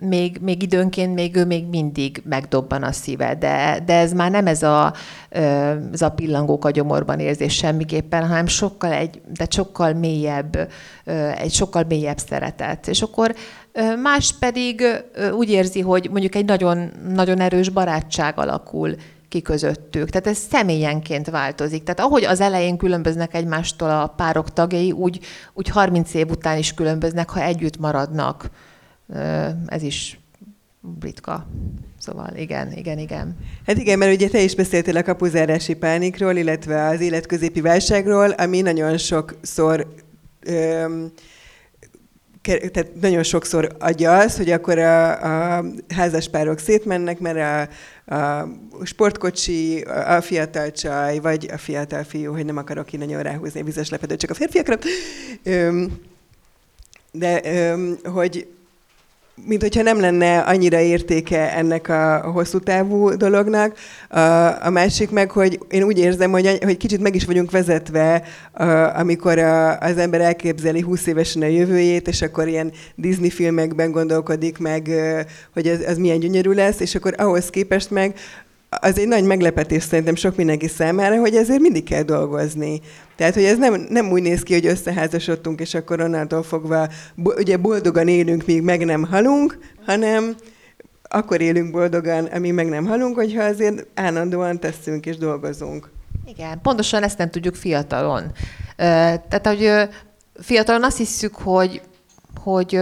még, még időnként még ő még mindig megdobban a szíve, de, de ez már nem ez a, ez a pillangók a gyomorban érzés semmiképpen, hanem sokkal egy, de sokkal mélyebb, egy sokkal mélyebb szeretet. És akkor más pedig úgy érzi, hogy mondjuk egy nagyon, nagyon erős barátság alakul ki közöttük. Tehát ez személyenként változik. Tehát ahogy az elején különböznek egymástól a párok tagjai, úgy, úgy 30 év után is különböznek, ha együtt maradnak ez is ritka. Szóval igen, igen, igen. Hát igen, mert ugye te is beszéltél a kapuzárási pánikról, illetve az életközépi válságról, ami nagyon sokszor öm, tehát nagyon sokszor adja az, hogy akkor a, a házaspárok szétmennek, mert a, a sportkocsi, a fiatal csaj, vagy a fiatal fiú, hogy nem akarok ki nagyon ráhúzni a vizes lepedőt csak a férfiakra, de hogy mint hogyha nem lenne annyira értéke ennek a hosszú távú dolognak. A, másik meg, hogy én úgy érzem, hogy, hogy kicsit meg is vagyunk vezetve, amikor az ember elképzeli 20 évesen a jövőjét, és akkor ilyen Disney filmekben gondolkodik meg, hogy az, az milyen gyönyörű lesz, és akkor ahhoz képest meg az egy nagy meglepetés szerintem sok mindenki számára, hogy ezért mindig kell dolgozni. Tehát, hogy ez nem, nem úgy néz ki, hogy összeházasodtunk, és akkor onnantól fogva ugye boldogan élünk, míg meg nem halunk, hanem akkor élünk boldogan, amíg meg nem halunk, hogyha azért állandóan teszünk és dolgozunk. Igen, pontosan ezt nem tudjuk fiatalon. Tehát, hogy fiatalon azt hiszük, hogy hogy,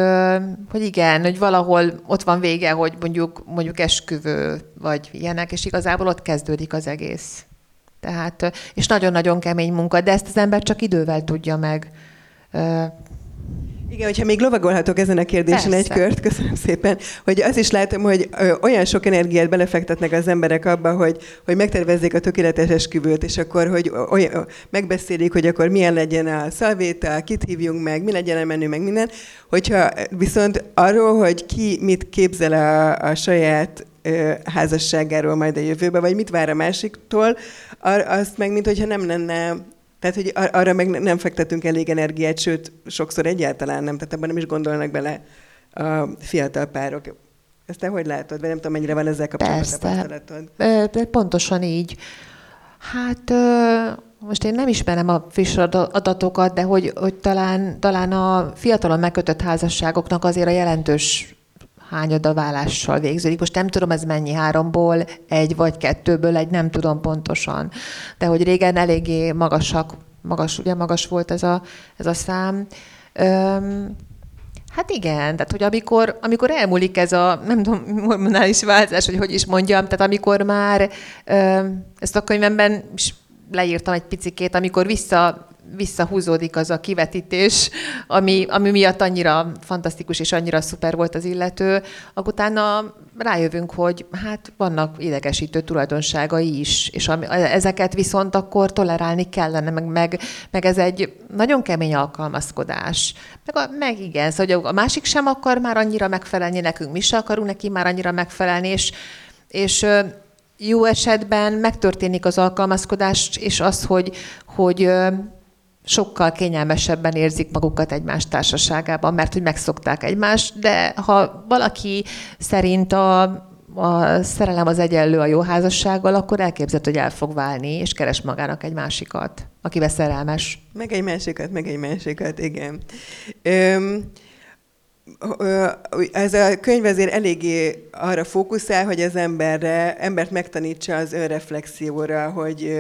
hogy igen, hogy valahol ott van vége, hogy mondjuk, mondjuk esküvő, vagy ilyenek, és igazából ott kezdődik az egész. Tehát, és nagyon-nagyon kemény munka, de ezt az ember csak idővel tudja meg igen, hogyha még lovagolhatok ezen a kérdésen Persze. egy kört, köszönöm szépen, hogy azt is látom, hogy olyan sok energiát belefektetnek az emberek abba, hogy, hogy megtervezzék a tökéletes esküvőt, és akkor, hogy olyan, megbeszélik, hogy akkor milyen legyen a szalvéta, kit hívjunk meg, mi legyen a menü, meg minden. Hogyha viszont arról, hogy ki mit képzel a, a saját házasságáról majd a jövőbe, vagy mit vár a másiktól, azt meg, mint hogyha nem lenne tehát, hogy ar- arra meg nem fektetünk elég energiát, sőt, sokszor egyáltalán nem, tehát abban nem is gondolnak bele a fiatal párok. Ezt te hogy látod? Vagy nem tudom, mennyire van ezzel kapcsolatban tapasztalatod? Pontosan így. Hát most én nem ismerem a friss adatokat, de hogy, hogy talán, talán a fiatalon megkötött házasságoknak azért a jelentős hányada vállással végződik. Most nem tudom, ez mennyi, háromból egy vagy kettőből egy, nem tudom pontosan. De hogy régen eléggé magasak, magas, ugye magas volt ez a, ez a szám. Öm, Hát igen, tehát hogy amikor, amikor elmúlik ez a, nem tudom, hormonális változás, hogy hogy is mondjam, tehát amikor már ö, ezt a könyvemben is leírtam egy picikét, amikor vissza visszahúzódik az a kivetítés, ami, ami miatt annyira fantasztikus és annyira szuper volt az illető, akkor utána rájövünk, hogy hát vannak idegesítő tulajdonságai is, és ami, ezeket viszont akkor tolerálni kellene, meg, meg, meg ez egy nagyon kemény alkalmazkodás. Meg, a, meg igen, szóval hogy a másik sem akar már annyira megfelelni nekünk, mi se akarunk neki már annyira megfelelni, és, és jó esetben megtörténik az alkalmazkodás, és az, hogy, hogy sokkal kényelmesebben érzik magukat egymás társaságában, mert hogy megszokták egymást, de ha valaki szerint a, a szerelem az egyenlő a jó házassággal, akkor elképzelhető, hogy el fog válni, és keres magának egy másikat, akivel szerelmes. Meg egy másikat, meg egy másikat, igen. Öm, ez a könyv azért eléggé arra fókuszál, hogy az emberre, embert megtanítsa az önreflexióra, hogy,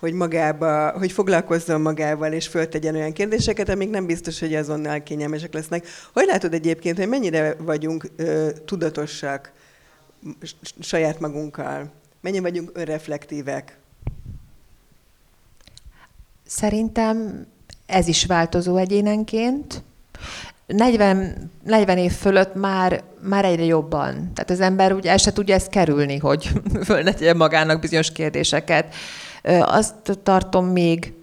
hogy magába, hogy foglalkozzon magával, és föltegyen olyan kérdéseket, amik nem biztos, hogy azonnal kényelmesek lesznek. Hogy látod egyébként, hogy mennyire vagyunk tudatosak saját magunkkal? Mennyire vagyunk önreflektívek? Szerintem ez is változó egyénenként. 40, 40 év fölött már, már egyre jobban. Tehát az ember ugye el se tudja ezt kerülni, hogy fölnegye magának bizonyos kérdéseket. Azt tartom még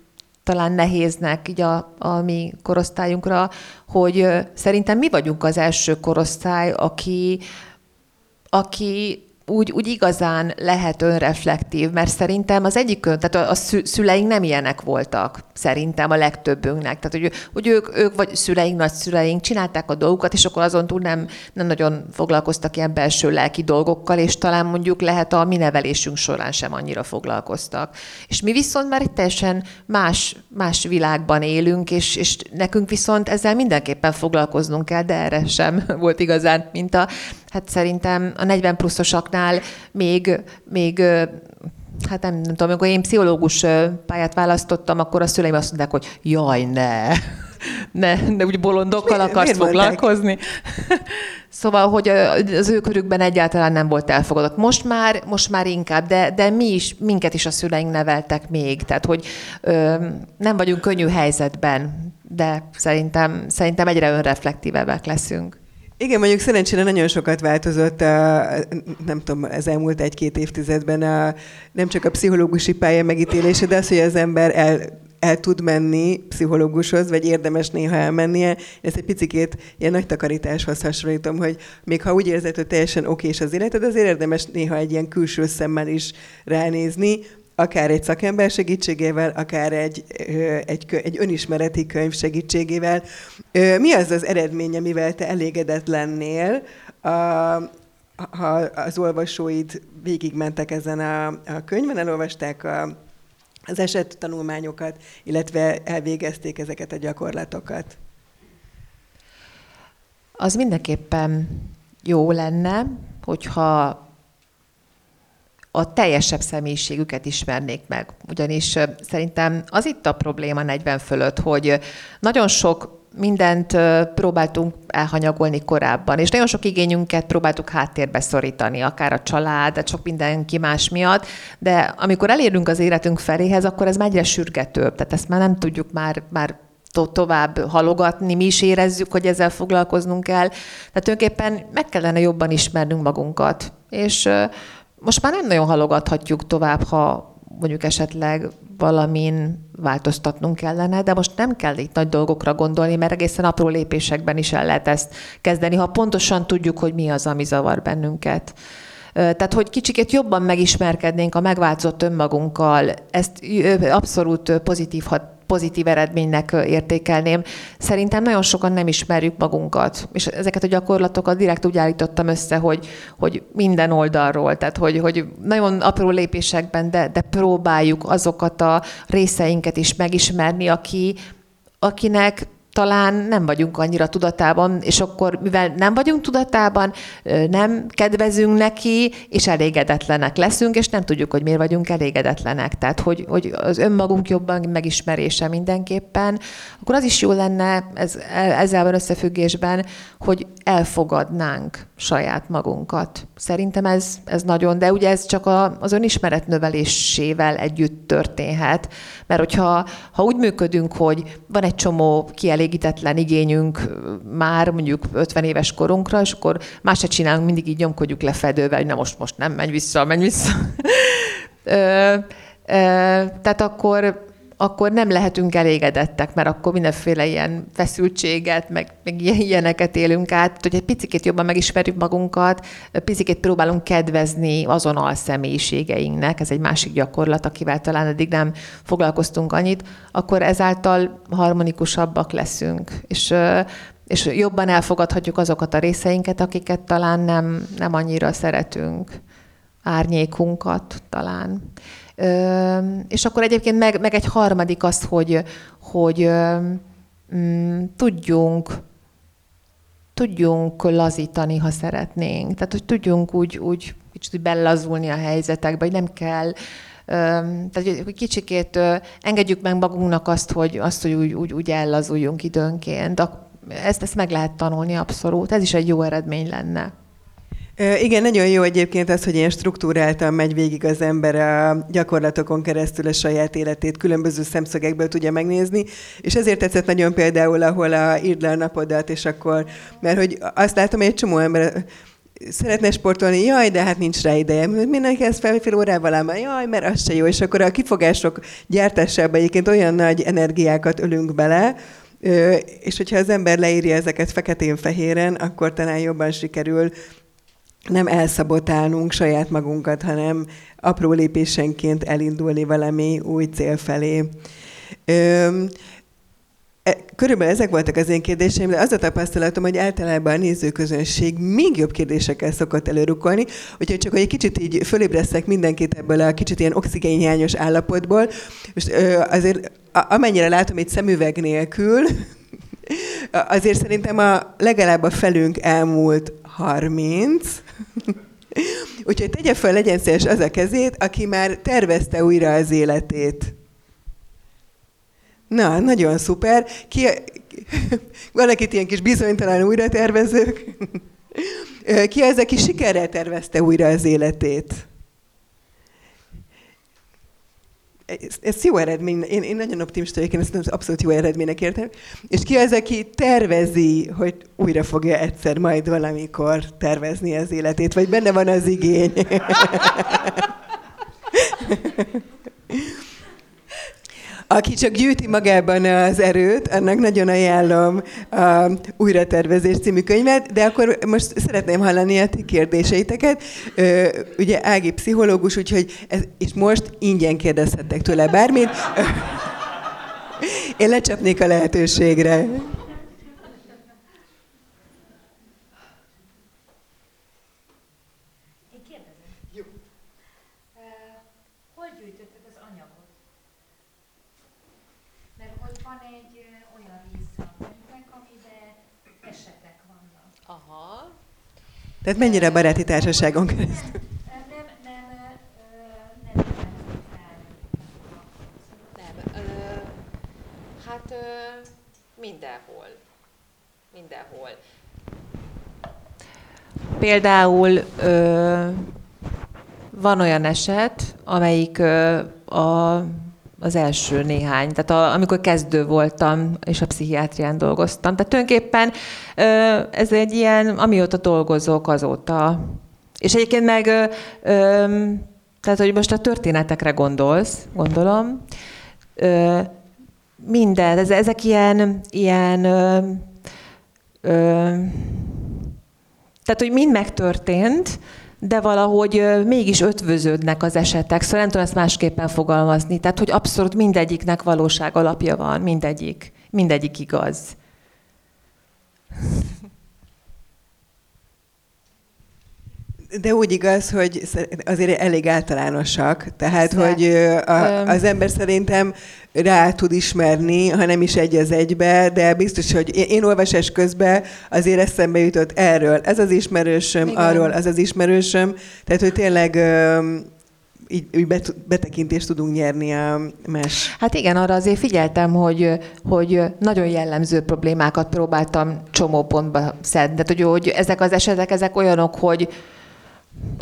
talán nehéznek így a, a mi korosztályunkra, hogy szerintem mi vagyunk az első korosztály, aki, aki úgy, úgy igazán lehet önreflektív, mert szerintem az egyik, tehát a, a szüleink nem ilyenek voltak, szerintem a legtöbbünknek. Tehát, hogy, hogy ők, ők vagy szüleink, nagyszüleink csinálták a dolgukat, és akkor azon túl nem, nem nagyon foglalkoztak ilyen belső lelki dolgokkal, és talán mondjuk lehet a mi nevelésünk során sem annyira foglalkoztak. És mi viszont már egy teljesen más, más világban élünk, és, és nekünk viszont ezzel mindenképpen foglalkoznunk kell, de erre sem volt igazán, mint a, hát szerintem a 40 pluszosaknál még, még hát nem, nem tudom, amikor én pszichológus pályát választottam, akkor a szüleim azt mondták, hogy jaj, ne, ne, ne úgy bolondokkal mi, akarsz foglalkozni. szóval, hogy az ő körükben egyáltalán nem volt elfogadott. Most már, most már inkább, de, de mi is, minket is a szüleink neveltek még, tehát hogy ö, nem vagyunk könnyű helyzetben, de szerintem, szerintem egyre önreflektívebbek leszünk. Igen, mondjuk szerencsére nagyon sokat változott, a, nem tudom, az elmúlt egy-két évtizedben a, nem csak a pszichológusi pálya megítélése, de az, hogy az ember el, el tud menni pszichológushoz, vagy érdemes néha elmennie. Ezt egy picit ilyen nagy takarításhoz hasonlítom, hogy még ha úgy érzed, hogy teljesen okés az életed, azért érdemes néha egy ilyen külső szemmel is ránézni, akár egy szakember segítségével, akár egy, egy, egy önismereti könyv segítségével. Mi az az eredmény, amivel te elégedett lennél, ha az olvasóid végigmentek ezen a, a könyven, elolvasták a, az eset tanulmányokat, illetve elvégezték ezeket a gyakorlatokat? Az mindenképpen jó lenne, hogyha a teljesebb személyiségüket ismernék meg. Ugyanis szerintem az itt a probléma 40 fölött, hogy nagyon sok mindent próbáltunk elhanyagolni korábban, és nagyon sok igényünket próbáltuk háttérbe szorítani, akár a család, de sok mindenki más miatt, de amikor elérünk az életünk feléhez, akkor ez már egyre sürgetőbb, tehát ezt már nem tudjuk már, már to- tovább halogatni, mi is érezzük, hogy ezzel foglalkoznunk kell. Tehát tulajdonképpen meg kellene jobban ismernünk magunkat. És most már nem nagyon halogathatjuk tovább, ha mondjuk esetleg valamin változtatnunk kellene, de most nem kell itt nagy dolgokra gondolni, mert egészen apró lépésekben is el lehet ezt kezdeni, ha pontosan tudjuk, hogy mi az, ami zavar bennünket. Tehát, hogy kicsikét jobban megismerkednénk a megváltozott önmagunkkal, ezt abszolút pozitív hat, pozitív eredménynek értékelném. Szerintem nagyon sokan nem ismerjük magunkat, és ezeket a gyakorlatokat direkt úgy állítottam össze, hogy, hogy minden oldalról, tehát hogy, hogy nagyon apró lépésekben, de, de próbáljuk azokat a részeinket is megismerni, aki, akinek talán nem vagyunk annyira tudatában, és akkor, mivel nem vagyunk tudatában, nem kedvezünk neki, és elégedetlenek leszünk, és nem tudjuk, hogy miért vagyunk elégedetlenek. Tehát, hogy, hogy az önmagunk jobban megismerése mindenképpen, akkor az is jó lenne ez, ezzel van összefüggésben, hogy elfogadnánk saját magunkat. Szerintem ez, ez nagyon, de ugye ez csak a, az önismeret növelésével együtt történhet, mert hogyha ha úgy működünk, hogy van egy csomó kielégítetlen igényünk már mondjuk 50 éves korunkra, és akkor más se csinálunk, mindig így nyomkodjuk le fedővel, hogy na most, most nem, menj vissza, menj vissza. ö, ö, tehát akkor akkor nem lehetünk elégedettek, mert akkor mindenféle ilyen feszültséget, meg, meg ilyeneket élünk át, hogy egy picit jobban megismerjük magunkat, picit próbálunk kedvezni azon a személyiségeinknek, ez egy másik gyakorlat, akivel talán eddig nem foglalkoztunk annyit, akkor ezáltal harmonikusabbak leszünk, és és jobban elfogadhatjuk azokat a részeinket, akiket talán nem, nem annyira szeretünk, árnyékunkat talán. És akkor egyébként meg, meg egy harmadik az, hogy, hogy mm, tudjunk tudjunk lazítani, ha szeretnénk. Tehát, hogy tudjunk úgy, úgy kicsit belazulni a helyzetekbe, hogy nem kell tehát, hogy kicsikét engedjük meg magunknak azt, hogy, azt, hogy úgy, úgy, úgy ellazuljunk időnként. Ezt, ezt meg lehet tanulni abszolút. Ez is egy jó eredmény lenne. Igen, nagyon jó egyébként az, hogy ilyen struktúráltan megy végig az ember a gyakorlatokon keresztül a saját életét, különböző szemszögekből tudja megnézni, és ezért tetszett nagyon például, ahol a írd le a napodat, és akkor, mert hogy azt látom, hogy egy csomó ember szeretne sportolni, jaj, de hát nincs rá ideje. Mindenki ezt fel fél órával ám, jaj, mert az se jó. És akkor a kifogások gyártásában egyébként olyan nagy energiákat ölünk bele, és hogyha az ember leírja ezeket feketén-fehéren, akkor talán jobban sikerül nem elszabotálnunk saját magunkat, hanem apró lépésenként elindulni valami új cél felé. Ö, e, Körülbelül ezek voltak az én kérdéseim, de az a tapasztalatom, hogy általában a nézőközönség még jobb kérdésekkel szokott előrukolni, úgyhogy csak hogy egy kicsit így fölébresztek mindenkit ebből a kicsit ilyen oxigénhiányos állapotból. Most azért amennyire látom itt szemüveg nélkül, azért szerintem a legalább a felünk elmúlt 30, Úgyhogy tegye fel, legyen szíves az a kezét, aki már tervezte újra az életét. Na, nagyon szuper. Ki, valakit ilyen kis bizonytalan újra tervezők. Ki az, aki sikerrel tervezte újra az életét? Ez, ez jó eredmény, én, én nagyon optimista vagyok, én ezt abszolút jó eredménynek értem. És ki az, aki tervezi, hogy újra fogja egyszer majd valamikor tervezni az életét, vagy benne van az igény? Aki csak gyűjti magában az erőt, annak nagyon ajánlom a Újratervezés című könyvet, de akkor most szeretném hallani a ti kérdéseiteket. Ugye Ági pszichológus, úgyhogy ez, és most ingyen kérdezhettek tőle bármit. Én lecsapnék a lehetőségre. Tehát mennyire baráti társaságon keresztül? Nem, nem, nem, nem, nem. Hát mindenhol. mindenhol. Például ö, van olyan eset, amelyik ö, a, az első néhány, tehát a, amikor kezdő voltam, és a pszichiátrián dolgoztam. Tehát tulajdonképpen ez egy ilyen, amióta dolgozok, azóta. És egyébként meg, tehát hogy most a történetekre gondolsz, gondolom, minden, ez, ezek ilyen, ilyen tehát, hogy mind megtörtént, de valahogy mégis ötvöződnek az esetek, szóval nem tudom ezt másképpen fogalmazni. Tehát, hogy abszolút mindegyiknek valóság alapja van, mindegyik. Mindegyik igaz. De úgy igaz, hogy azért elég általánosak. Tehát, Persze. hogy a, az ember szerintem rá tud ismerni, ha nem is egy az egybe, de biztos, hogy én, olvasás közben azért eszembe jutott erről. Ez az ismerősöm, Igen. arról az az ismerősöm. Tehát, hogy tényleg így, így bet, betekintést tudunk nyerni a más Hát igen, arra azért figyeltem, hogy, hogy nagyon jellemző problémákat próbáltam csomó pontba szedni. Tehát, hogy, hogy ezek az esetek, ezek olyanok, hogy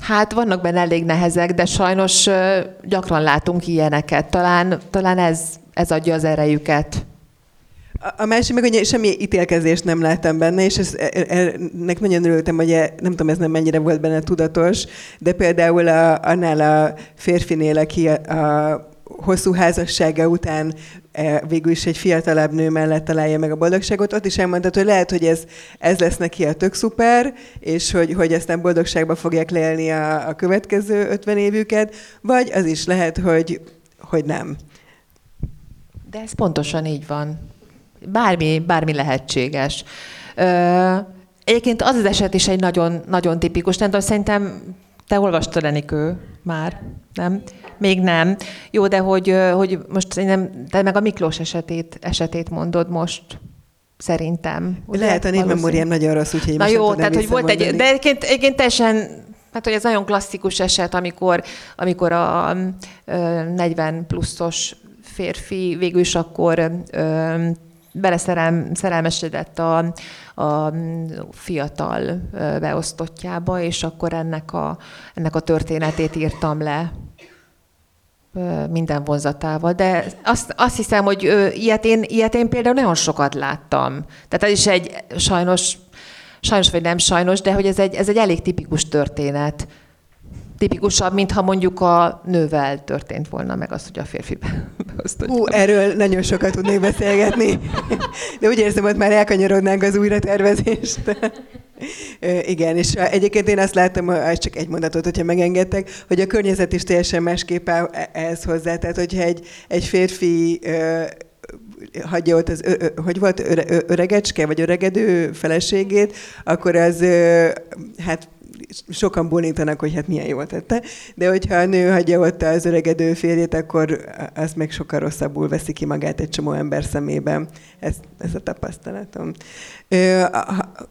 hát vannak benne elég nehezek, de sajnos gyakran látunk ilyeneket. Talán, talán ez, ez adja az erejüket. A- másik meg, hogy semmi ítélkezést nem láttam benne, és ez, e- e- ennek nagyon örültem, hogy e- nem tudom, ez nem mennyire volt benne tudatos, de például a, annál a férfinél, aki a, a hosszú házassága után e, végül is egy fiatalabb nő mellett találja meg a boldogságot, ott is elmondtad, hogy lehet, hogy ez, ez lesz neki a tök szuper, és hogy, hogy aztán boldogságba fogják leélni a, a következő 50 évüket, vagy az is lehet, hogy, hogy nem. De ez pontosan így van. Bármi, bármi lehetséges. Ö, egyébként az az eset is egy nagyon, nagyon tipikus. Nem tudom, szerintem te olvastad Enikő már, nem? Még nem. Jó, de hogy, hogy most szerintem, te meg a Miklós esetét, esetét mondod most, szerintem. Ugye? Lehet a névmemóriám nagyon rossz, úgyhogy Na nem jó, tehát hogy volt egy, de egyébként, egyébként teljesen, hát hogy ez nagyon klasszikus eset, amikor, amikor a ö, 40 pluszos férfi végül is akkor ö, beleszerelm, szerelmesedett a, a fiatal ö, beosztottjába, és akkor ennek a, ennek a történetét írtam le minden vonzatával. De azt, azt hiszem, hogy ilyet én, ilyet én például nagyon sokat láttam. Tehát ez is egy sajnos, sajnos vagy nem sajnos, de hogy ez egy, ez egy elég tipikus történet. Tipikusabb, mintha mondjuk a nővel történt volna meg az, hogy a férfi be- beosztottja. Hú, erről nagyon sokat tudnék beszélgetni, de úgy érzem, hogy már elkanyarodnánk az újratervezést. Igen, és egyébként én azt láttam, hogy ez csak egy mondatot, hogyha megengedtek, hogy a környezet is teljesen másképp áll e- ehhez hozzá. Tehát, hogyha egy, egy férfi hagyja ott az, ö, ö, hogy volt, öre, ö, öregecske, vagy öregedő feleségét, akkor az, ö, hát sokan bólintanak, hogy hát milyen jól tette, de hogyha a nő hagyja ott az öregedő férjét, akkor az meg sokkal rosszabbul veszi ki magát egy csomó ember szemében. Ez, ez a tapasztalatom. Ö, a- a-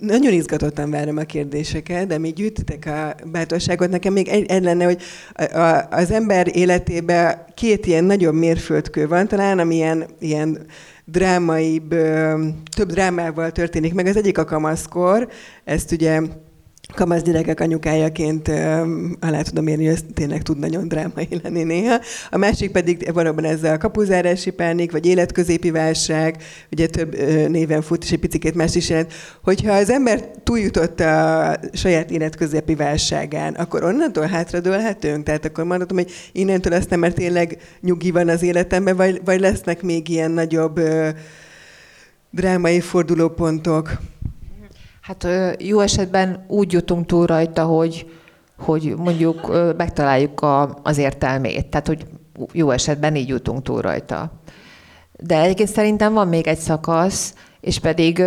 nagyon izgatottan várom a kérdéseket, de még gyűjtitek a bátorságot. Nekem még egy, egy lenne, hogy a, a, az ember életében két ilyen nagyobb mérföldkő van talán, ami ilyen, ilyen drámaibb, ö, több drámával történik meg. Az egyik a kamaszkor, ezt ugye kamasz gyerekek anyukájaként alá tudom érni, hogy ez tényleg tud nagyon drámai lenni néha. A másik pedig valóban ez a kapuzárási pánik, vagy életközépi válság, ugye több néven fut, és egy picit más is jelent. Hogyha az ember túljutott a saját életközepi válságán, akkor onnantól hátradőlhetünk? Tehát akkor mondhatom, hogy innentől aztán már tényleg nyugi van az életemben, vagy, vagy lesznek még ilyen nagyobb drámai fordulópontok? Hát jó esetben úgy jutunk túl rajta, hogy, hogy mondjuk megtaláljuk a, az értelmét. Tehát, hogy jó esetben így jutunk túl rajta. De egyébként szerintem van még egy szakasz, és pedig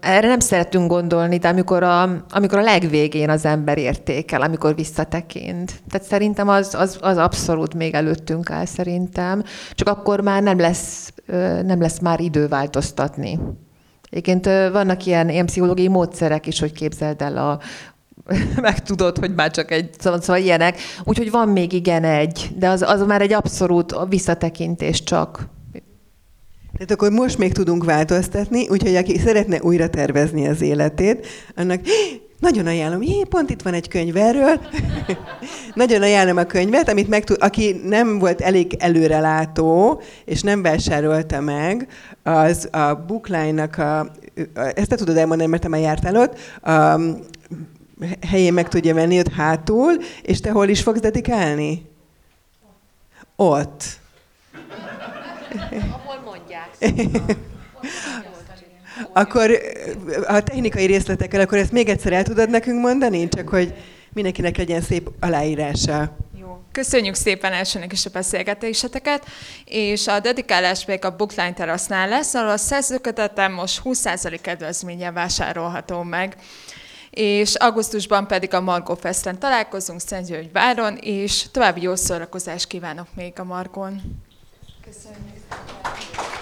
erre nem szeretünk gondolni, de amikor a, amikor a legvégén az ember értékel, amikor visszatekint. Tehát szerintem az, az, az abszolút még előttünk áll szerintem, csak akkor már nem lesz, nem lesz már idő változtatni. Egyébként vannak ilyen, ilyen pszichológiai módszerek is, hogy képzeld el a megtudod, hogy már csak egy, szóval, szóval ilyenek. Úgyhogy van még igen egy, de az, az már egy abszolút visszatekintés csak. Tehát akkor most még tudunk változtatni, úgyhogy aki szeretne újra tervezni az életét, annak nagyon ajánlom, jé, pont itt van egy könyv erről. nagyon ajánlom a könyvet, amit meg tud, aki nem volt elég előrelátó, és nem vásárolta meg, az a Bookline-nak a, ezt te tudod elmondani, mert te már jártál ott, a helyén meg tudja venni ott hátul, és te hol is fogsz dedikálni? Ott. Ahol mondják. Akkor a technikai részletekkel, akkor ezt még egyszer el tudod nekünk mondani? Csak hogy mindenkinek legyen szép aláírása. Jó. Köszönjük szépen elsőnek is a beszélgetéseteket, és a dedikálás még a Bookline terasznál lesz, ahol a szerzőkötetem most 20% kedvezménye vásárolható meg. És augusztusban pedig a Margó Festen találkozunk Szentgyörgyváron, és további jó szórakozást kívánok még a Margon. Köszönjük.